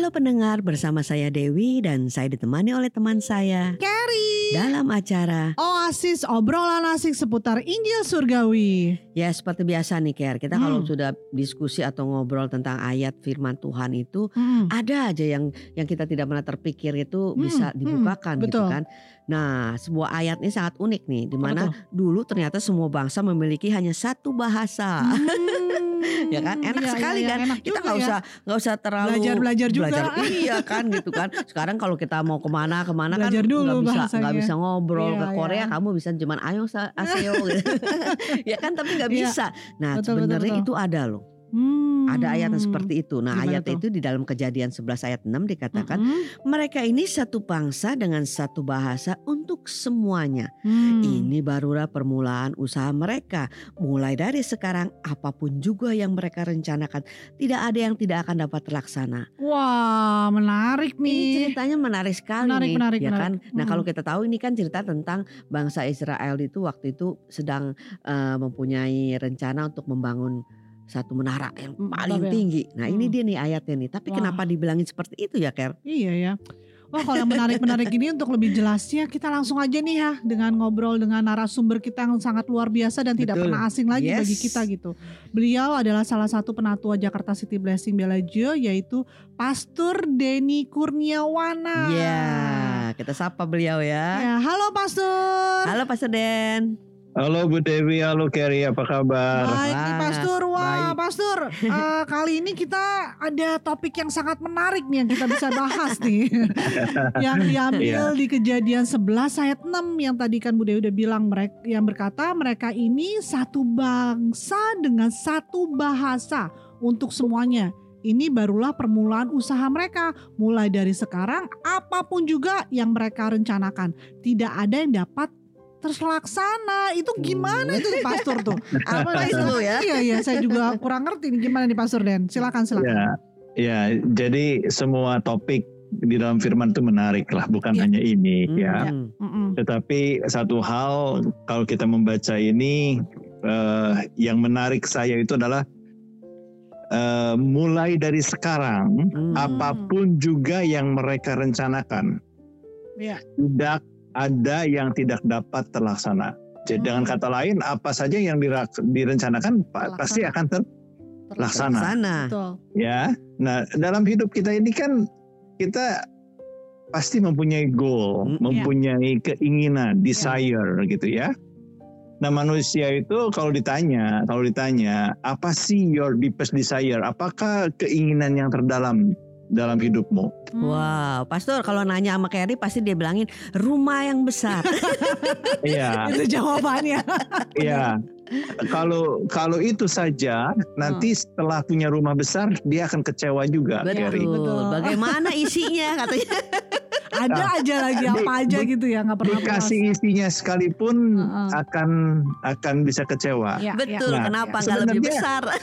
Halo pendengar, bersama saya Dewi dan saya ditemani oleh teman saya Carrie. dalam acara Oasis obrolan asik seputar Injil Surgawi. ya seperti biasa nih Ker. Kita kalau Hmm. sudah diskusi atau ngobrol tentang ayat firman Tuhan itu Hmm. ada aja yang yang kita tidak pernah terpikir itu Hmm, bisa hmm, dibukakan gitu betul. kan. Nah, sebuah ayat ini sangat unik nih di Apa mana tuh? dulu ternyata semua bangsa memiliki hanya satu bahasa. Hmm, ya kan enak iya, sekali iya, kan enak kita nggak ya. usah nggak usah terlalu Belajar- belajar juga. iya kan gitu kan sekarang kalau kita mau ke mana ke mana kan Belajar dulu nggak bisa nggak bisa ngobrol Iya, ke Korea iya. kamu bisa cuman ayo aseo gitu. Ya kan tapi nggak Iya. bisa. Nah sebenarnya itu ada loh Hmm. ada ayat yang seperti itu nah Gimana ayat tuh? itu di dalam kejadian 11 ayat 6 dikatakan Mm-mm. mereka ini satu bangsa dengan satu bahasa untuk semuanya Hmm. ini barulah permulaan usaha mereka. Mulai dari sekarang, apa pun juga yang mereka rencanakan, tidak ada yang tidak akan dapat terlaksana. Wah, menarik Ini nih. ceritanya menarik sekali Menarik, nih, menarik, ya menarik. kan? Nah, Hmm. kalau kita tahu ini kan cerita tentang bangsa Israel itu waktu itu sedang eh, mempunyai rencana untuk membangun satu menara yang Hmm, paling Babel. tinggi. Nah, ini Hmm. dia nih ayatnya nih. Tapi Wah. kenapa dibilangin seperti itu ya, Ker? Iya ya. Wah kalau yang menarik-menarik ini untuk lebih jelasnya kita langsung aja nih ya dengan ngobrol dengan narasumber kita yang sangat luar biasa dan tidak Betul. pernah asing lagi Yes. bagi kita gitu. Beliau adalah salah satu penatua Jakarta City Blessing Bellagio yaitu Pastor Denny Kurniawana. Iya, kita sapa beliau ya. Ya, halo Pastor. Halo Pastor Den. Halo Bu Dewi, halo Kerry, apa kabar? Baik nih Pastor, wah baik. Pastor, eh, kali ini kita ada topik yang sangat menarik nih yang kita bisa bahas nih. yang diambil di kejadian 11 ayat 6 yang tadi kan Bu Dewi udah bilang mereka yang berkata mereka ini satu bangsa dengan satu bahasa untuk semuanya. Ini barulah permulaan usaha mereka. Mulai dari sekarang apa pun juga yang mereka rencanakan, tidak ada yang dapat terlaksana. Itu gimana itu Pastor tuh? Apa itu ya? Iya iya, saya juga kurang ngerti nih gimana nih Pastor Den. Silakan silakan. Ya, ya. Jadi semua topik di dalam Firman itu menarik lah, bukan Ya. hanya ini ya. Hmm. Mm-mm. Tetapi satu hal kalau kita membaca ini, eh, yang menarik saya itu adalah eh, mulai dari sekarang, Hmm. apa pun juga yang mereka rencanakan, Ya. tidak ada yang tidak dapat terlaksana. Jadi Hmm. dengan kata lain, apa saja yang direncanakan pa- pasti Terlaksana. akan ter Laksana. Sana. Betul. ya. Nah, dalam hidup kita ini kan kita pasti mempunyai goal, Mm, iya. mempunyai keinginan, desire gitu ya. Nah, manusia itu kalau ditanya, kalau ditanya, apa sih your deepest desire? Apakah keinginan yang terdalam dalam hidupmu? Hmm. Wow, Pastor kalau nanya sama Kerry pasti dia bilangin rumah yang besar. Iya, Itu jawabannya. iya. Kalau kalau itu saja, nanti setelah punya rumah besar, dia akan kecewa juga. Betul. Betul. Bagaimana isinya katanya? Ada aja lagi di- apa aja di- gitu ya nggak pernah puas. Dikasih isinya sekalipun Heeh. akan akan bisa kecewa. Ya, Betul. Nah, Kenapa nggak lebih besar?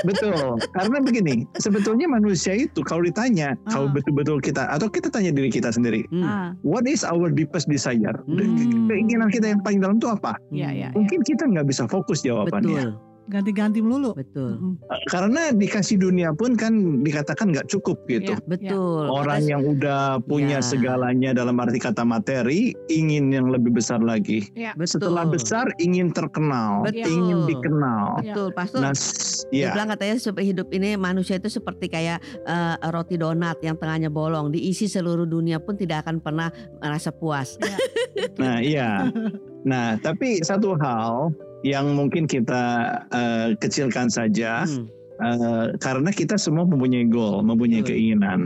Betul. Karena begini, sebetulnya manusia itu kalau ditanya, Ah. kalau betul-betul kita atau kita tanya diri kita sendiri. Ah, what is our deepest desire? Hmm. Keinginan kita yang paling dalam itu apa? Iya, iya. Mungkin kita nggak bisa fokus jawabannya. Betul, ganti-ganti melulu. betul, Mm-mm. Karena dikasih dunia pun kan dikatakan nggak cukup gitu. Iya, betul. Orang Kita- yang udah punya Ya. segalanya dalam arti kata materi, ingin yang lebih besar lagi. Iya. betul. Setelah besar, ingin terkenal, Betul. ingin dikenal. Betul, Pastor. Nah, ya, bilang katanya supaya hidup ini manusia itu seperti kayak eh, roti donat yang tengahnya bolong, diisi seluruh dunia pun tidak akan pernah merasa puas. nah iya. Nah, tapi satu hal yang mungkin kita eh, kecilkan saja, Hmm. eh, karena kita semua mempunyai goal, mempunyai Betul. keinginan.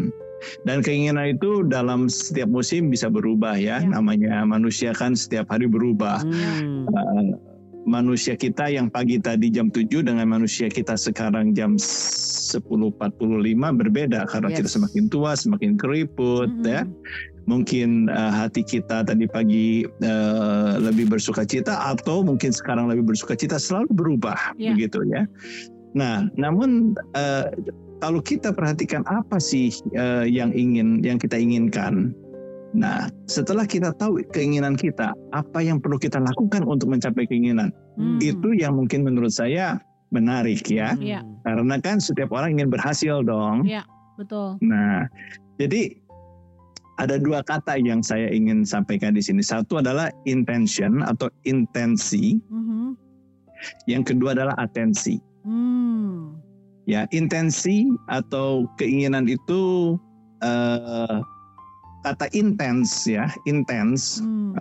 Dan keinginan itu dalam setiap musim bisa berubah ya. Ya. Namanya manusia kan setiap hari berubah. Hmm. Eh, manusia kita yang pagi tadi jam 7 dengan manusia kita sekarang jam 10.45 berbeda karena Yes. kita semakin tua, semakin keriput Mm-mm. ya. Mungkin eh, hati kita tadi pagi eh, lebih bersuka cita atau mungkin sekarang lebih bersuka cita selalu berubah Ya. begitu ya. Nah, namun eh, kalau kita perhatikan apa sih eh, yang ingin yang kita inginkan. Nah, setelah kita tahu keinginan kita, apa yang perlu kita lakukan untuk mencapai keinginan? Hmm. Itu yang mungkin menurut saya menarik ya. Iya. Hmm. Karena kan setiap orang ingin berhasil dong. Iya. Betul. Nah, jadi ada dua kata yang saya ingin sampaikan di sini. Satu adalah intention atau intensi, Mhm. yang kedua adalah atensi. Hmm. Ya, intensi atau keinginan itu eh, kata intens ya, intens Hmm.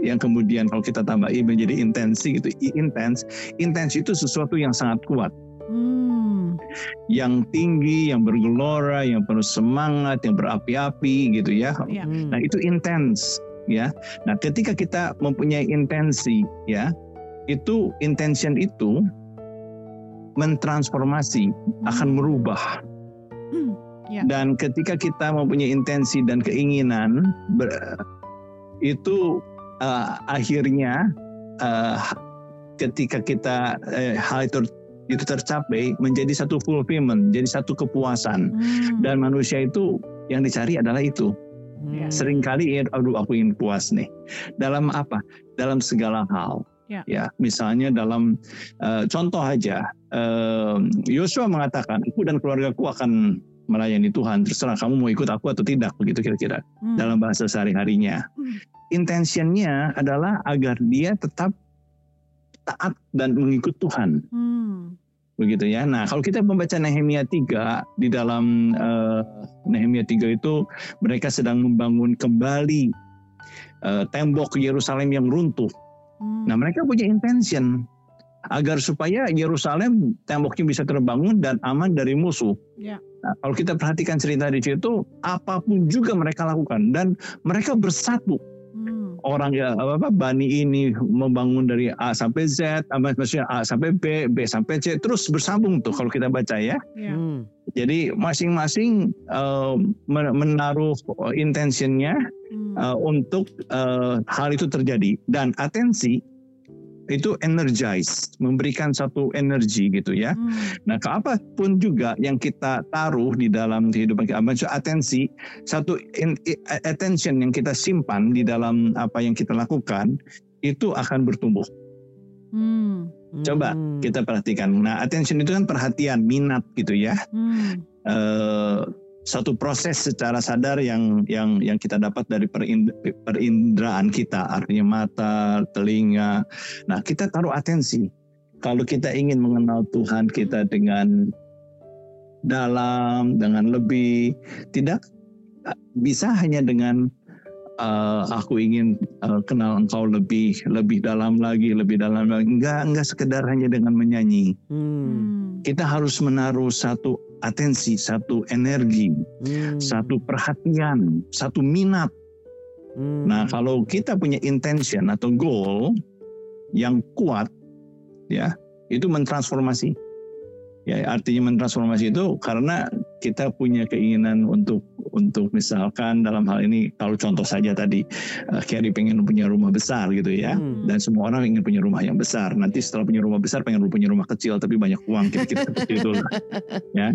yang kemudian kalau kita tambah i menjadi intensi gitu, i intens. Intens itu sesuatu yang sangat kuat, Hmm. Yang tinggi, yang bergelora, yang penuh semangat, yang berapi-api gitu ya. Ya. Nah, itu intens ya. Nah, ketika kita mempunyai intensi ya, itu intention itu mentransformasi, akan merubah. Hmm. Ya. Dan ketika kita mempunyai intensi dan keinginan ber- itu eh, akhirnya eh, ketika kita eh, hal itu itu tercapai menjadi satu fulfillment, jadi satu kepuasan. Hmm. Dan manusia itu yang dicari adalah itu. Ya. Seringkali, eh, aduh aku ingin puas nih. Dalam apa? Dalam segala hal. Ya. misalnya dalam eh, contoh aja, eh, Yosua mengatakan, aku dan keluargaku akan melayani Tuhan. Terserah kamu mau ikut aku atau tidak, begitu kira-kira Hmm. dalam bahasa sehari-harinya. Hmm. Intentionnya adalah agar dia tetap taat dan mengikut Tuhan Hmm. Begitu ya. Nah, kalau kita membaca Nehemia 3 di dalam eh, Nehemia 3 itu mereka sedang membangun kembali eh, tembok Yerusalem yang runtuh. Hmm. Nah, mereka punya intention agar supaya Yerusalem temboknya bisa terbangun dan aman dari musuh. Ya. Nah, kalau kita perhatikan cerita di situ, apa pun juga mereka lakukan dan mereka bersatu Hmm. orang ya apa apa bani ini membangun dari A sampai Z, apa, maksudnya A sampai B, B sampai C, terus bersambung tuh kalau kita baca ya. Ya. Hmm. Jadi masing-masing men- menaruh intentionnya Hmm. eh, untuk eh, hal itu terjadi dan atensi itu energize, memberikan satu energi gitu ya. Hmm. Nah, ke apa pun juga yang kita taruh di dalam kehidupan kita, atensi, satu in- attention yang kita simpan di dalam apa yang kita lakukan, itu akan bertumbuh. Hmm. Coba. Kita perhatikan. Nah, attention itu kan perhatian, minat gitu ya. Hmm. Eh, satu proses secara sadar yang yang yang kita dapat dari perind- perinderaan kita, artinya mata, telinga. Nah, kita taruh atensi. Kalau kita ingin mengenal Tuhan kita dengan dalam, dengan lebih, tidak bisa hanya dengan eh, aku ingin eh, kenal engkau lebih lebih dalam lagi, lebih dalam lagi. Enggak, enggak sekedar hanya dengan menyanyi. Hmm. Hmm. Kita harus menaruh satu atensi, satu energi, Hmm. satu perhatian, satu minat. Hmm. Nah, kalau kita punya intention atau goal yang kuat, ya, itu mentransformasi. Ya, artinya mentransformasi itu karena kita punya keinginan untuk untuk misalkan dalam hal ini kalau contoh saja tadi eh, Carrie pengen punya rumah besar gitu ya. Hmm. Dan semua orang ingin punya rumah yang besar. Nanti setelah punya rumah besar pengen punya rumah kecil tapi banyak uang kira-kira seperti itu lah. Ya.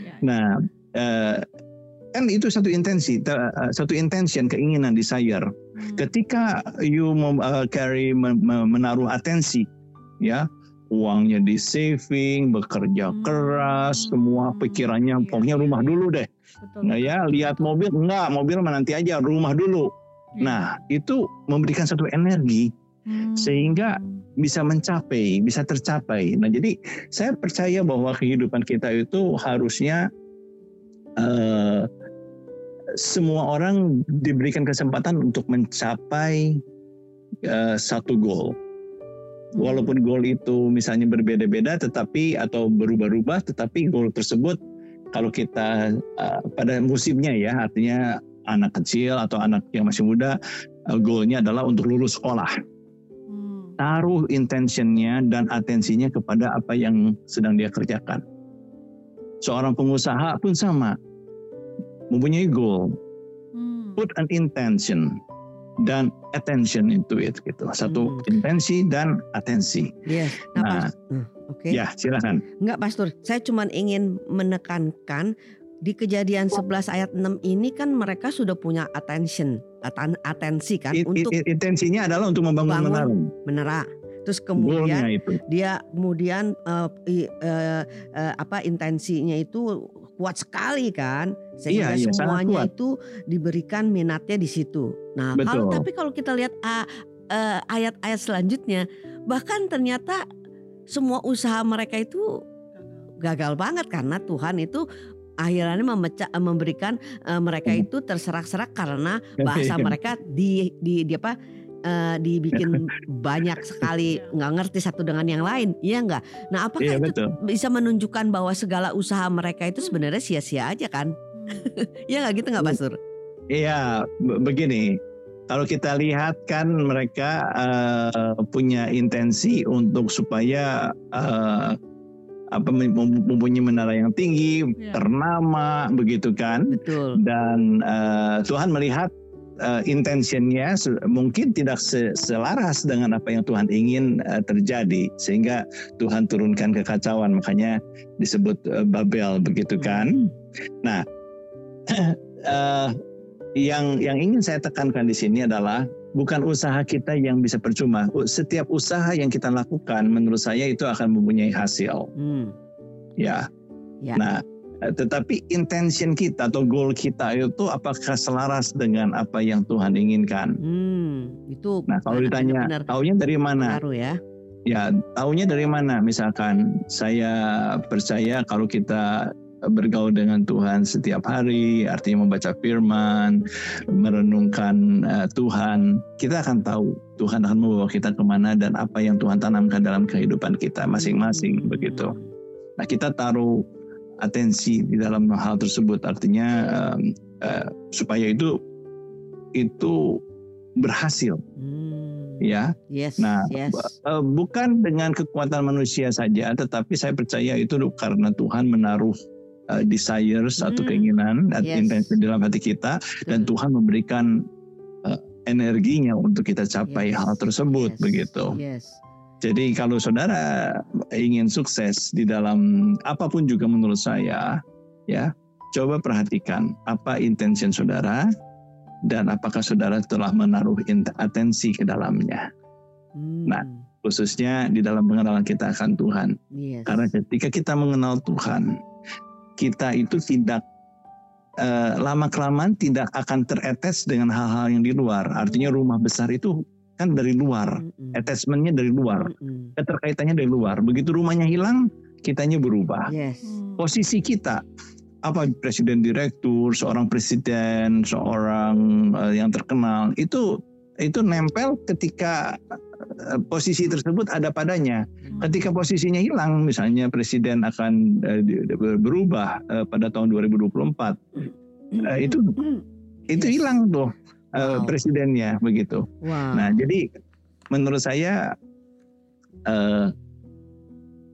Ya. Nah, eh, kan itu satu intensi, te- eh, satu intention, keinginan, desire. Hmm. Ketika you eh, carry men- men- menaruh atensi, ya uangnya di saving, bekerja Hmm. keras, semua pikirannya Iya, pokoknya rumah iya. dulu deh. Betul. Nggak ya, lihat mobil enggak, mobil nanti aja, rumah dulu. Ya. Nah, itu memberikan satu energi Hmm. sehingga bisa mencapai, bisa tercapai. Nah, jadi saya percaya bahwa kehidupan kita itu harusnya eh, semua orang diberikan kesempatan untuk mencapai eh, satu goal. Hmm. Walaupun goal itu misalnya berbeda-beda, tetapi atau berubah-ubah, tetapi goal tersebut kalau kita eh, pada musimnya ya, artinya anak kecil atau anak yang masih muda, eh, goalnya adalah untuk lulus sekolah Hmm. taruh intentionnya dan atensinya kepada apa yang sedang dia kerjakan. Seorang pengusaha pun sama, mempunyai goal, Hmm. put an intention dan attention into it gitu. Satu Hmm. intensi dan atensi. Yes. Nah, Nah, Hmm, Oke. Ya, silakan. Enggak Pastor, saya cuma ingin menekankan di kejadian 11 ayat 6 ini kan mereka sudah punya attention, atan- atensi kan I- i- untuk i- intensinya adalah untuk membangun Bangun. menara. menera. Terus kemudian itu. dia kemudian i- eh, eh, apa intensinya itu kuat sekali kan Iya, sehingga iya, sangat semuanya itu diberikan minatnya di situ. Nah, kalau tapi kalau kita lihat ah, eh, ayat-ayat selanjutnya bahkan ternyata semua usaha mereka itu gagal banget karena Tuhan itu akhirnya memecah memberikan eh, mereka Hmm. itu terserak-serak karena bahasa mereka di di, di apa eh, dibikin banyak sekali nggak ngerti satu dengan yang lain iya nggak nah apakah Iya itu betul. bisa menunjukkan bahwa segala usaha mereka itu sebenarnya sia-sia aja kan ya nggak gitu nggak Pastor Iya, be- begini. Kalau kita lihat kan mereka eh, punya intensi untuk supaya eh, apa mem- mempunyai menara yang tinggi, Iya. ternama, begitu kan? betul Dan eh, Tuhan melihat eh, intentionnya mungkin tidak se- selaras dengan apa yang Tuhan ingin eh, terjadi, sehingga Tuhan turunkan kekacauan. Makanya disebut eh, Babel, begitu kan? Nah, eh, yang yang ingin saya tekankan di sini adalah bukan usaha kita yang bisa percuma. Setiap usaha yang kita lakukan, menurut saya itu akan mempunyai hasil. Hmm, Ya. Ya. Nah, tetapi intention kita atau goal kita itu apakah selaras dengan apa yang Tuhan inginkan? hmm, itu Nah, kalau ditanya, benar-benar taunya dari mana? pengaruh ya Ya, taunya dari mana? Misalkan saya percaya kalau kita bergaul dengan Tuhan setiap hari, artinya membaca firman, merenungkan eh, Tuhan, kita akan tahu Tuhan akan membawa kita ke mana dan apa yang Tuhan tanamkan dalam kehidupan kita masing-masing Hmm. begitu. Nah, kita taruh atensi di dalam hal tersebut, artinya em, eh, supaya itu itu berhasil, Hmm, ya. yes Nah, yes Eh, bukan dengan kekuatan manusia saja, tetapi saya percaya itu karena Tuhan menaruh eh, desires atau Hmm. keinginan dan Yes. intensi dalam hati kita, dan Betul. Tuhan memberikan eh, energinya untuk kita capai Yes. hal tersebut Yes. begitu. yes Jadi kalau saudara ingin sukses di dalam apa pun juga menurut saya, ya coba perhatikan apa intention saudara dan apakah saudara telah menaruh atensi ke dalamnya Hmm, Nah, khususnya di dalam pengenalan kita akan Tuhan. yes. Karena ketika kita mengenal Tuhan, kita itu tidak eh, lama kelamaan tidak akan teretes dengan hal-hal yang di luar. Artinya rumah besar itu kan dari luar, Mm-mm. attachmentnya dari luar, Mm-mm. keterkaitannya dari luar. Begitu rumahnya hilang, kitanya berubah. yes Hmm. Posisi kita apa presiden direktur, seorang presiden, seorang eh, yang terkenal itu itu nempel ketika eh, posisi tersebut ada padanya. Ketika posisinya hilang, misalnya presiden akan di- berubah eh, pada tahun 2024, eh, itu itu Yes. hilang tuh eh, Wow. presidennya begitu. wow Nah, jadi menurut saya eh,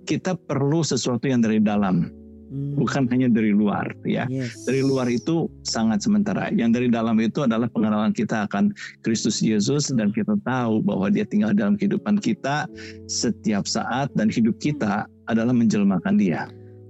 kita perlu sesuatu yang dari dalam, Hmm, bukan hanya dari luar, ya. yes. Dari luar itu sangat sementara. Yang dari dalam itu adalah pengenalan kita akan Kristus Yesus dan kita tahu bahwa Dia tinggal dalam kehidupan kita setiap saat dan hidup kita adalah menjelmakan Dia.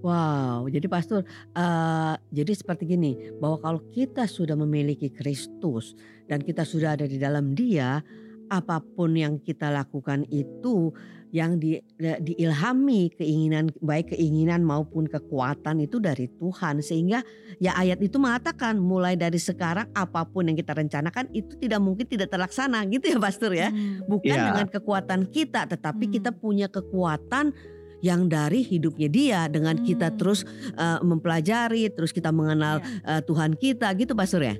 Wow, jadi pastor, eh, jadi seperti gini, bahwa kalau kita sudah memiliki Kristus dan kita sudah ada di dalam Dia, apa pun yang kita lakukan itu yang di, diilhami keinginan baik keinginan maupun kekuatan itu dari Tuhan sehingga ya ayat itu mengatakan mulai dari sekarang apa pun yang kita rencanakan itu tidak mungkin tidak terlaksana gitu ya pastor ya Hmm. bukan Iya. dengan kekuatan kita tetapi Hmm. kita punya kekuatan yang dari hidupnya dia dengan kita Hmm. terus uh, mempelajari terus kita mengenal Iya. uh, Tuhan kita gitu pastor ya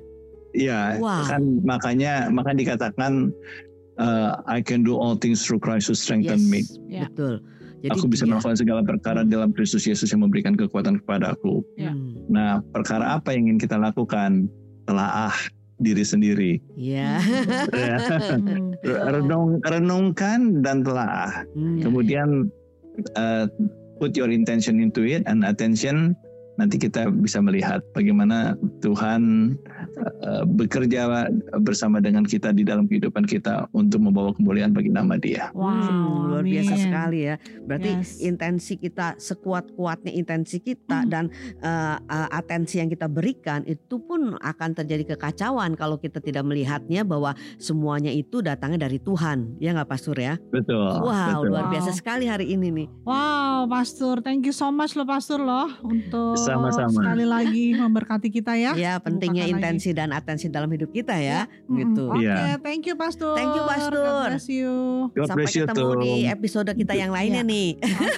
Iya, Wow. kan makanya maka dikatakan uh, I can do all things through Christ who strengthen me. Ya. betul jadi Aku bisa dia- melakukan segala perkara dalam Kristus Yesus yang memberikan kekuatan kepadaku. Ya. Hmm, Nah, perkara apa yang ingin kita lakukan? Telaah diri sendiri. ya Ya. Hmm. Renung, renungkan dan telaah. Hmm, Kemudian uh, put your intention into it and attention. Nanti kita bisa melihat bagaimana Tuhan uh, bekerja bersama dengan kita di dalam kehidupan kita untuk membawa kemuliaan bagi nama Dia. Wow, Hmm, luar biasa amin. sekali ya. Berarti Yes. intensi kita sekuat-kuatnya intensi kita Hmm. dan uh, uh, atensi yang kita berikan itu pun akan terjadi kekacauan kalau kita tidak melihatnya bahwa semuanya itu datangnya dari Tuhan. Ya nggak Pastor ya? Betul. Wow, betul. luar biasa Wow. sekali hari ini nih. Wow, Wow, Pastor, thank you so much loh Pastor loh untuk Sama-sama. sekali lagi memberkati kita ya. Ya pentingnya Bukakan lagi. intensi dan atensi dalam hidup kita ya. Mm-mm. Gitu. Oke, Iya. thank you Pastor. Thank you, Pastor. God bless you. God Sampai bless you ketemu too. di episode kita yang lainnya Iya. nih.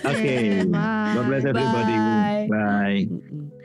Oke. Bye. God bless everybody. Bye. Bye.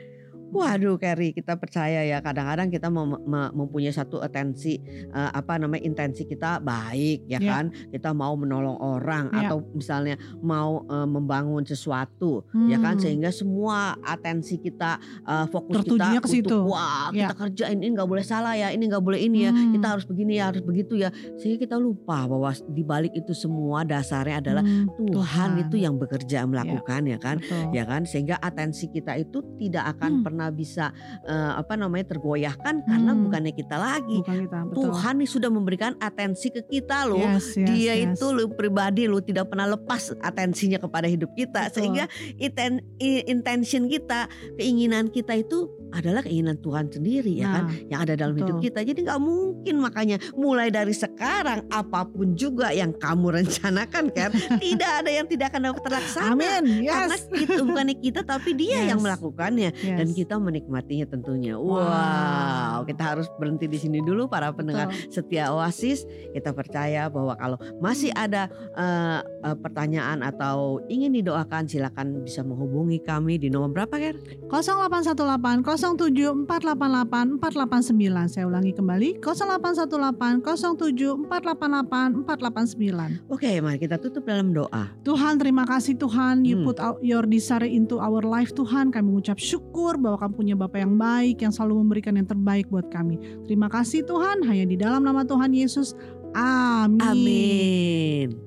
Waduh, Carrie, kita percaya ya kadang-kadang kita mem- me- mempunyai satu atensi eh, apa namanya intensi kita baik ya Ya. kan, kita mau menolong orang Ya. atau misalnya mau eh, membangun sesuatu ya kan Hmm. sehingga semua atensi kita eh, fokus Tertujunya kita ke situ. untuk wah Ya. kita kerjain ini nggak boleh salah ya, ini nggak boleh ini ya, Hmm. kita harus begini ya, harus begitu ya, sehingga kita lupa bahwa di balik itu semua dasarnya adalah Hmm, Tuhan, itu yang bekerja melakukan ya kan betul. ya kan sehingga atensi kita itu tidak akan Hmm. pernah bisa eh, apa namanya tergoyahkan karena Hmm. bukannya kita lagi Bukan kita, betul. Tuhan nih sudah memberikan atensi ke kita loh Yes, yes, dia yes. itu lu pribadi lu tidak pernah lepas atensinya kepada hidup kita Betul. sehingga iten, i- intention kita keinginan kita itu adalah keinginan Tuhan sendiri ya kan Nah, yang ada dalam hidup betul. kita jadi nggak mungkin makanya mulai dari sekarang apa pun juga yang kamu rencanakan kan tidak ada yang tidak akan dapat terlaksana Amin. karena Yes. kita bukannya kita tapi dia yang Yes. melakukannya Yes. dan kita menikmatinya tentunya. Wow, Wow. kita harus berhenti di sini dulu para pendengar Betul. setia Oasis. Kita percaya bahwa kalau masih ada eh, eh, pertanyaan atau ingin didoakan silakan bisa menghubungi kami di nomor berapa Ger? 0818 07 488 489. Saya ulangi kembali 0818 07 488 489. Oke, mari kita tutup dalam doa. Tuhan terima kasih Tuhan you Hmm. put out your desire into our life Tuhan kami mengucap syukur bahwa kami punya Bapak yang baik yang selalu memberikan yang terbaik buat kami terima kasih Tuhan hanya di dalam nama Tuhan Yesus amin Amin.